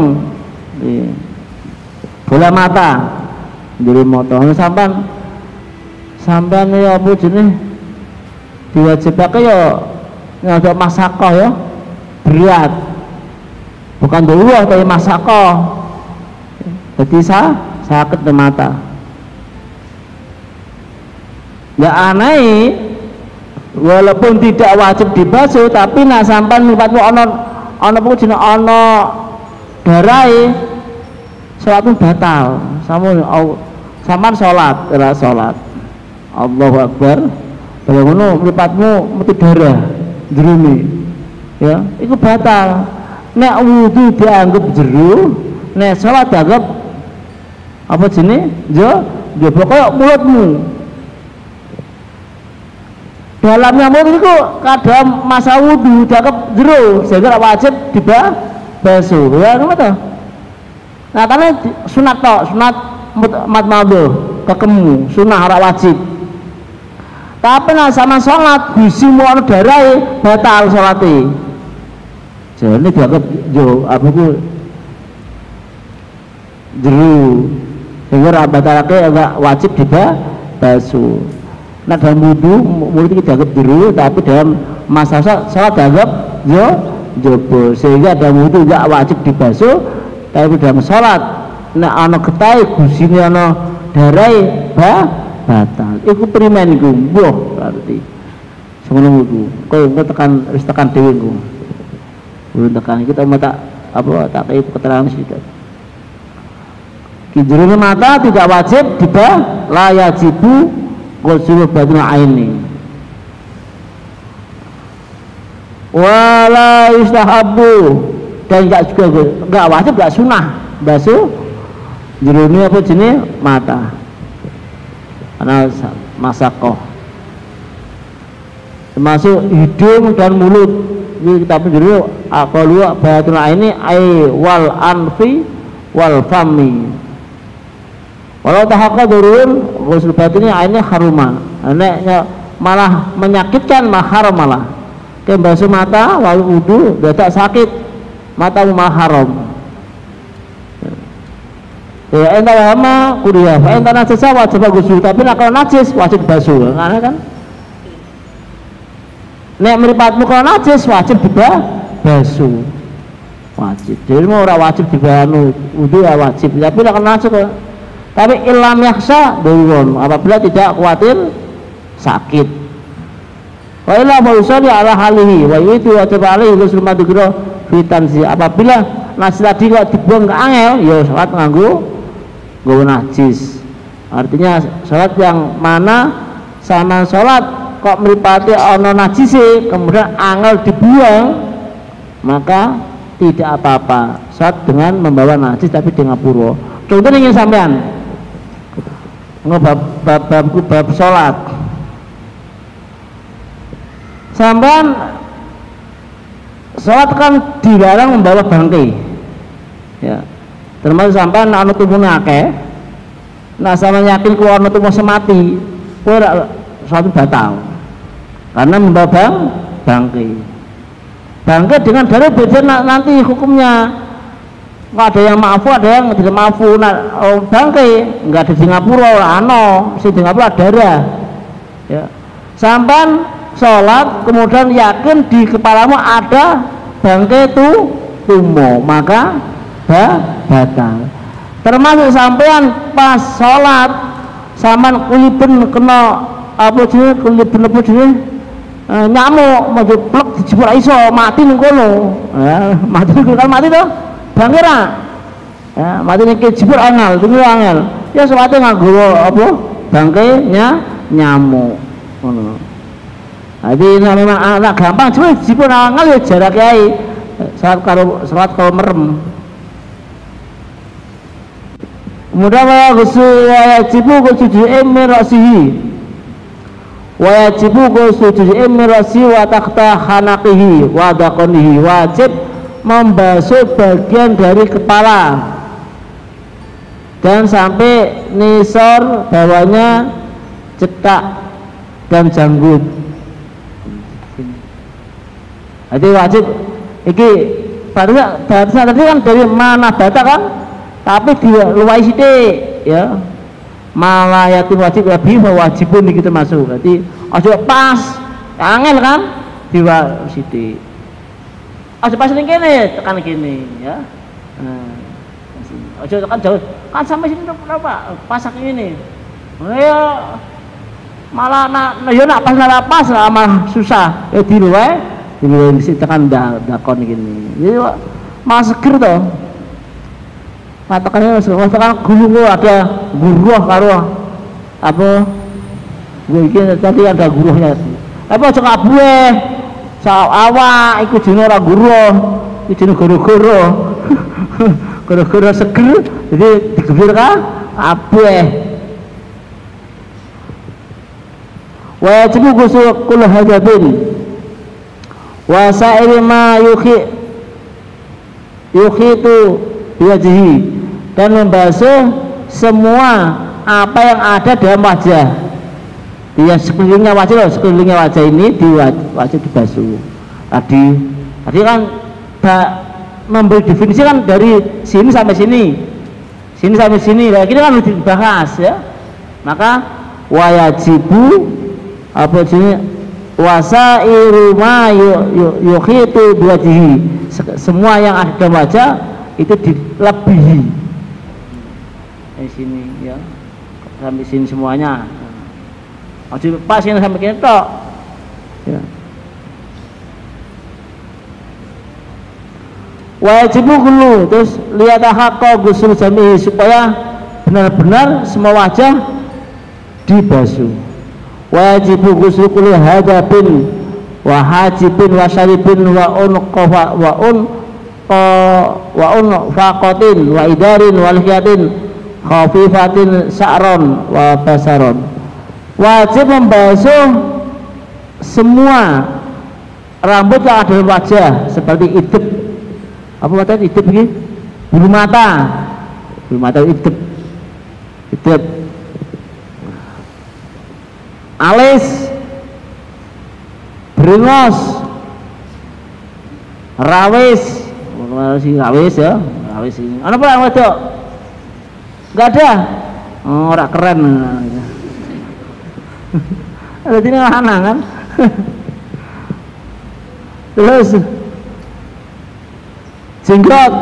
Iya. bola mata jeruni mata sampean sampean ya apa jenenge? Diwajibake ya nyodok masako ya. Berat. Bukan dulu tapi masako. Jadi sah sakit di mata. Ya aneh walaupun tidak wajib dibasuh tapi nak sampan mripatmu ana ana apa jeneng ana darai salatmu batal. Samun sampean salat ora salat. Allahu Akbar. Ngono mripatmu metu darah jerone. Ya iku batal. Nek wudu dianggap jeru nek salat dianggap apa jenis jo jo pokoknya mulutmu. Dalamnya mulut itu kadang masa wudhu dianggap jeru sehingga wajib tiba basuh. Ya kenapa nah karena sunat toh sunat mat madu kekemu sunah ora wajib. Tapi nah sama sholat bisi mau darah batal sholatnya jadi dianggap jo apa itu jeru sehingga batalake enggak wajib tiba basuh nah dalam wudhu mulut itu dianggap biru tapi dalam masa sholat dianggap jo jobo sehingga dalam wudhu tidak wajib dibasuh tapi dalam sholat. Nah anak ketai gusini anak darai ba batal. Itu primen itu buah berarti. Wudhu kau nggak tekan harus tekan dewi itu belum tekan kita mau tak apa tak kayak keterangan sedikit. Kijuruni mata tidak wajib tiba layajibu ghusl batin aini. Wala yustahabu dan enggak juga enggak wajib enggak sunnah. Basuh jeruni apa jenis mata. Karena masakoh. Termasuk hidung dan mulut. Ini kita penjuru akalu batin aini ay wal anfi wal fami. Walau tahakka durun ghusl batinnya ini haruma. Anaknya malah menyakitkan mahar malah. Ke basuh mata lalu wudu tidak sakit. Mata malah haram. Ya enta lama kuliah, enta najis wajib ghusl, tapi nak kalau najis wajib basuh. Karena kan Nek meripatmu kalau najis wajib juga basuh. Wajib. Jadi mau orang wajib dibanu wudu ya wajib. Tapi nak najis tapi ilam yaksa durun apabila tidak khawatir sakit wa illa mausali ala halihi wa itu wajib alaihi ghusl madhkira fitansi apabila nasi tadi kok dibuang ke angel ya salat nganggo nggo najis. Artinya salat yang mana sama salat kok meripati ana najis kemudian angel dibuang maka tidak apa-apa. Saat dengan membawa najis tapi dengan pura contohnya ingin sampean. Ngebab bab babku bab sholat. Sampean sholat kan dilarang membawa bangkai. Ya. Termasuk sampean anu tubuhnya akeh nah sama yakin keluar anu tubuh semati kowe sholat batal. Karena membawa bang bangkai. Bangkai dengan dari beda nanti hukumnya. Nggak ada yang maafu ada yang tidak maafu nah oh, bangkai nggak ada di Singapura lah ano si Singapura darah ya. Sampan sholat kemudian yakin di kepalamu ada bangkai itu tumo maka ba, batal termasuk sampean pas sholat saman kulipen kena apa jenis kulipen apa jenis e, nyamuk mau plek dijebur iso mati kono. Ya, mati kan mati tuh bangkira ya mati niki jebur angel tunggu angel. Ya suatu nganggo apa? Bangkainya nyamuk jadi ini memang anak gampang cuma jebur angel ya jarak kiai. Salat karo salat kalau merem. Kemudian wa gusu wa yajibu gusu emir rasihi wa yajibu gusu emir rasihi wa takhta wa wajib membasuh bagian dari kepala. Dan sampai nisor bawahnya cetak dan janggut jadi wajib. Iki barusan barusan tadi kan dari mana bata kan? Tapi di luar sini ya. Malah yatim wajib lebih wajibun kita masuk jadi aja pas angel kan? Diwa sithik. Aja pas ning kene tekan kene ya. Nah tekan jauh. Kan sampai sini berapa pasak ini ya. Malah nak ya nak pas nak pas malah susah. Ya di luar luar di tekan dah dakon gini. Jadi malah seger toh. Patokannya tekan gulung ada guruh karo apa gue ini tadi ada guruhnya tapi aja kabue sa awak iku jenenge ora guruh. Iku jenenge goro-goro. Goro-goro seger jadi digebir ka kabeh wa yajibu gusul kul hajabin wa sa'iri ma yukhi yukhitu biwajhi. Dan membasuh semua apa yang ada dalam wajah. Dia sekelilingnya wajah loh, sekelilingnya wajah ini di wajah dibasuh. Tadi tadi kan memberi definisi kan dari sini sampai sini. Sini sampai sini nah, ini kan harus dibahas ya. Maka wajibu apa sini wasairu ma yukhitu biwajhi semua yang ada wajah itu dilebihi. Di sini ya. Sampai sini semuanya. Masih pas ini sampai tok. Ya. wajib gulu. Terus lihat hakko gusul jami'i supaya benar-benar semua wajah dibasuh wajib gusul kulu hadapin wa hajibin wa syaribin wa un wa un wa un faqatin wa idarin wa khafifatin sa'ron wa basaron. Wajib membasuh semua rambut yang ada di wajah seperti idep apa kata idep ini? Bulu mata. Bulu mata idep idep alis. Beringos rawis. Rawis ya. Rawis ini. Apa yang wedok? Enggak ada? Oh, orang keren. Ada ini anak kan? Terus. Jenggot.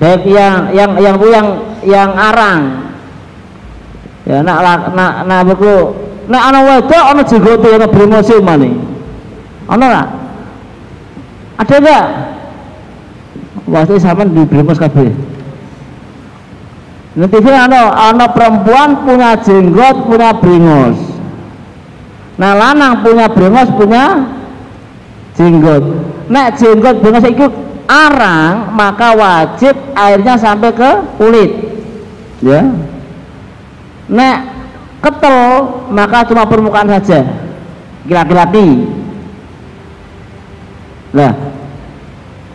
Baik yang yang yang yang yang arang. Ya nak nak nak beku nak anak wedok ana jenggote ana bremose mani ana ora ada enggak Waktu sama di bremos kabeh Nanti ano, ano perempuan punya jenggot, punya bringos. Nah lanang punya bringos, punya jenggot. Nah jenggot bringos itu arang, maka wajib airnya sampai ke kulit. Ya. Nah ketel, maka cuma permukaan saja. Laki-laki. Nah,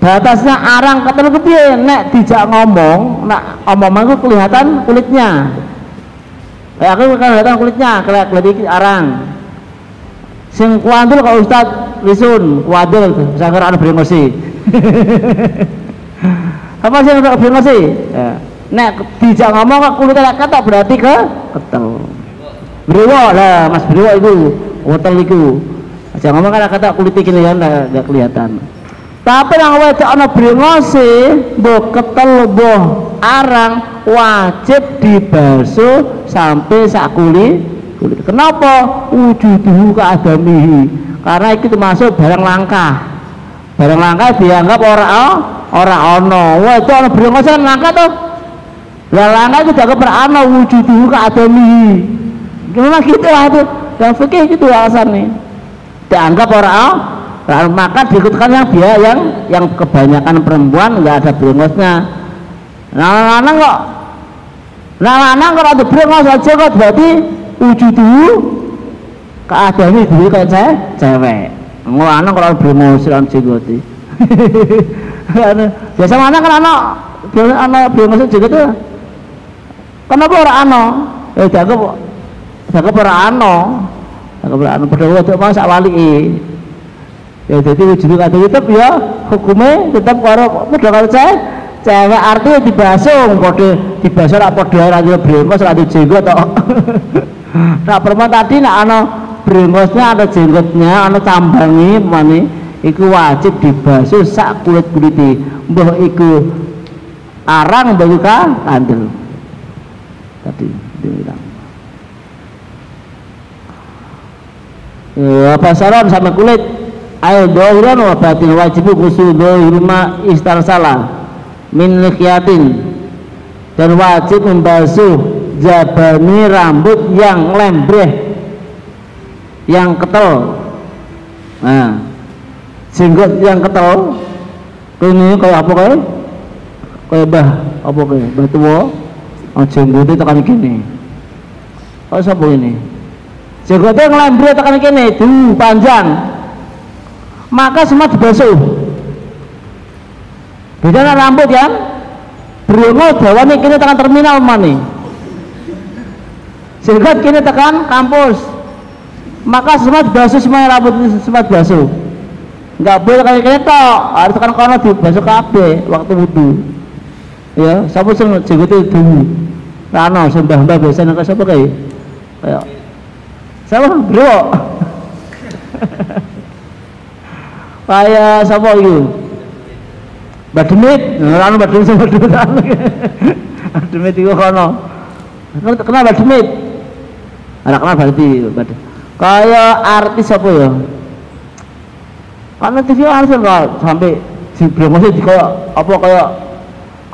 batasnya arang ketemu ke piye? Nek dijak ngomong nak omongan itu kelihatan kulitnya. Kayak aku kelihatan kulitnya kayak kelihatan arang. Sing kuandul kalau ustad lisun kuandul kira ada beremosi apa sih yang beremosi ya. nek dijak ngomong kulitnya kata berarti ke ketel beriwo lah mas beriwo itu. Hotel itu. Jangan ngomong kata kata kulitnya kelihatan nggak kelihatan. Tapi yang wedok ana brengose mbok ketel mbok arang wajib dibasuh sampai sak kulit kulit. Kenapa? Wujuduhu keadamihi karena itu termasuk barang langka. Barang langka dianggap orang oh, orang ono. Wedok ana brengose kan langka tuh lah langka itu dianggap orang ono wujuduhu keadamihi gimana gitu lah itu yang fikih gitu alasannya dianggap orang Nah, maka diikutkan yang dia yang yang kebanyakan perempuan nggak ada brengosnya. Nah, lanang kok Nah, lanang kalau ada brengos aja kok berarti keadaannya dulu kayak saya cewek. Lanang kalau brengos lan jenggoti. Biasa mana kan anak anak brengos tuh. Kenapa orang ano? Eh, jaga jaga orang ano. Jaga orang ano. Padahal waktu masa wali. Ya jadi wujud kata tetap ya hukumnya tetap karo padha saya cewek artinya dibasung kode dibasung apa padha ra yo brengos ra jenggot tok nah perempuan tadi nak ana brengosnya ada jenggotnya ada cambangi mana iku wajib dibasuh sak kulit kuliti mbah iku arang bagi kandel. Tadi dibilang ya, apa salam sama kulit? Ayo dohiran wa batin wajib gusul dohirma istar salah. Min likyatin dan wajib membasuh jabani rambut yang lembreh yang ketel. Nah jenggot yang ketel ini kayak apa kayak kayak bah apa kayak tua. Oh jenggotnya tekan gini. Oh siapa ini jenggotnya ngelambre tekan gini tuh panjang. Maka semua dibasuh beda rambut kan Bruno Jawa nih kini tekan terminal mana jenggot kini tekan kampus. Maka semua dibasuh semua rambut semua dibasuh nggak boleh kayak kereta harus tekan kono dibasuh kabeh waktu wudhu ya siapa sing jenggote dulu rano sembah mbah biasanya kayak siapa kayak kayak siapa bro? Kayak siapa itu? Bademit rano bademit sama bademit bademit itu kono. Kenal bademit ada kenal berarti bademit kayak artis apa ya? Karena TV harus enggak sampai di masih di kayak apa kayak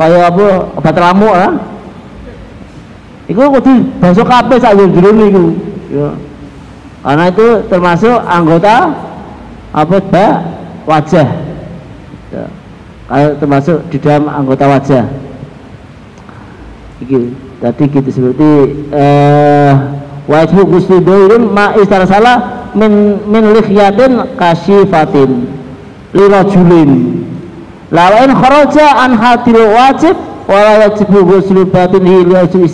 kayak apa obat ramu ya itu kudu bahasa kabeh sak jero niku ya karena itu termasuk anggota apa ba wajah. Ya. kayak termasuk di dalam anggota wajah. Iki tadi gitu seperti eh wajib gusludoirun ma salah min min lihyatin kasyifatin lirajulin lawain kharaja an hadil wajib wala wajib ghuslu batinihi liwajib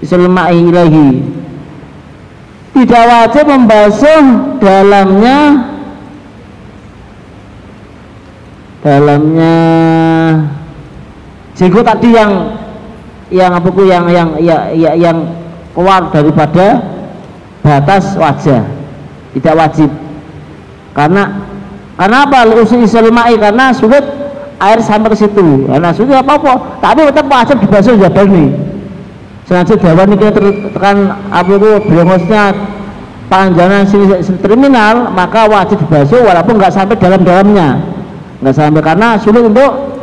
islama'i ilahi tidak wajib membasuh dalamnya dalamnya. Jenggot tadi yang yang apa yang yang ya, ya, yang keluar daripada batas wajah. Tidak wajib. Karena karena apa? Usul islamai karena sulit air sampai ke situ. Karena sulit apa apa tapi tetap wajib dibasuh jabal nih jawaban ini kita tekan apa itu brengosnya panjangan sini, terminal maka wajib dibasuh walaupun nggak sampai dalam-dalamnya. Nggak sampai karena sulit untuk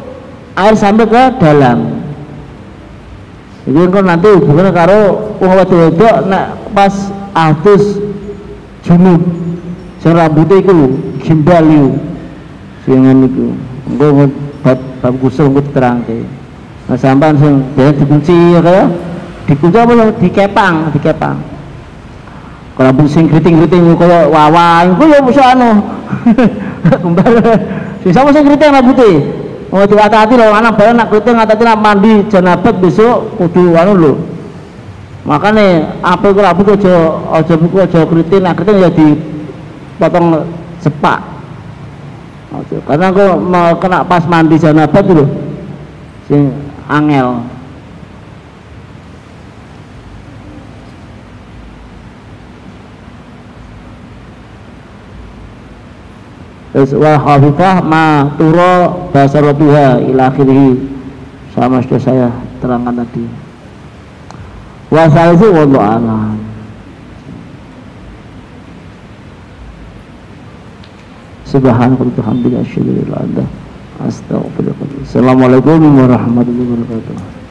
air sampai ke dalam. Jadi kan nanti hubungannya karo wong wedok nak pas atus junub sing rambutnya iku gimbal iku. Sing niku engko bab bab kusul engko diterangke. Nah sampean sing dene dikunci ya kaya dikunci apa dikepang dikepang kalau sing kriting-kriting kaya wawa engko ya bisa anu? Kembali sing sama sing kriting rambutnya mau hati-hati loh anak barang nak kriting hati-hati nak mandi janabat besok kudu anu lho. Makanya apa itu rambut aja aja buku aja kriting nak kriting ya dipotong sepak. Karena aku mau kena pas mandi janabat dulu sing angel wa khafifah ma turo basaratuha ila akhirih. Sama sudah saya terangkan tadi. Wa salisu wallahu a'lam. Subhanallah hamdika asyhadu an la Assalamualaikum warahmatullahi wabarakatuh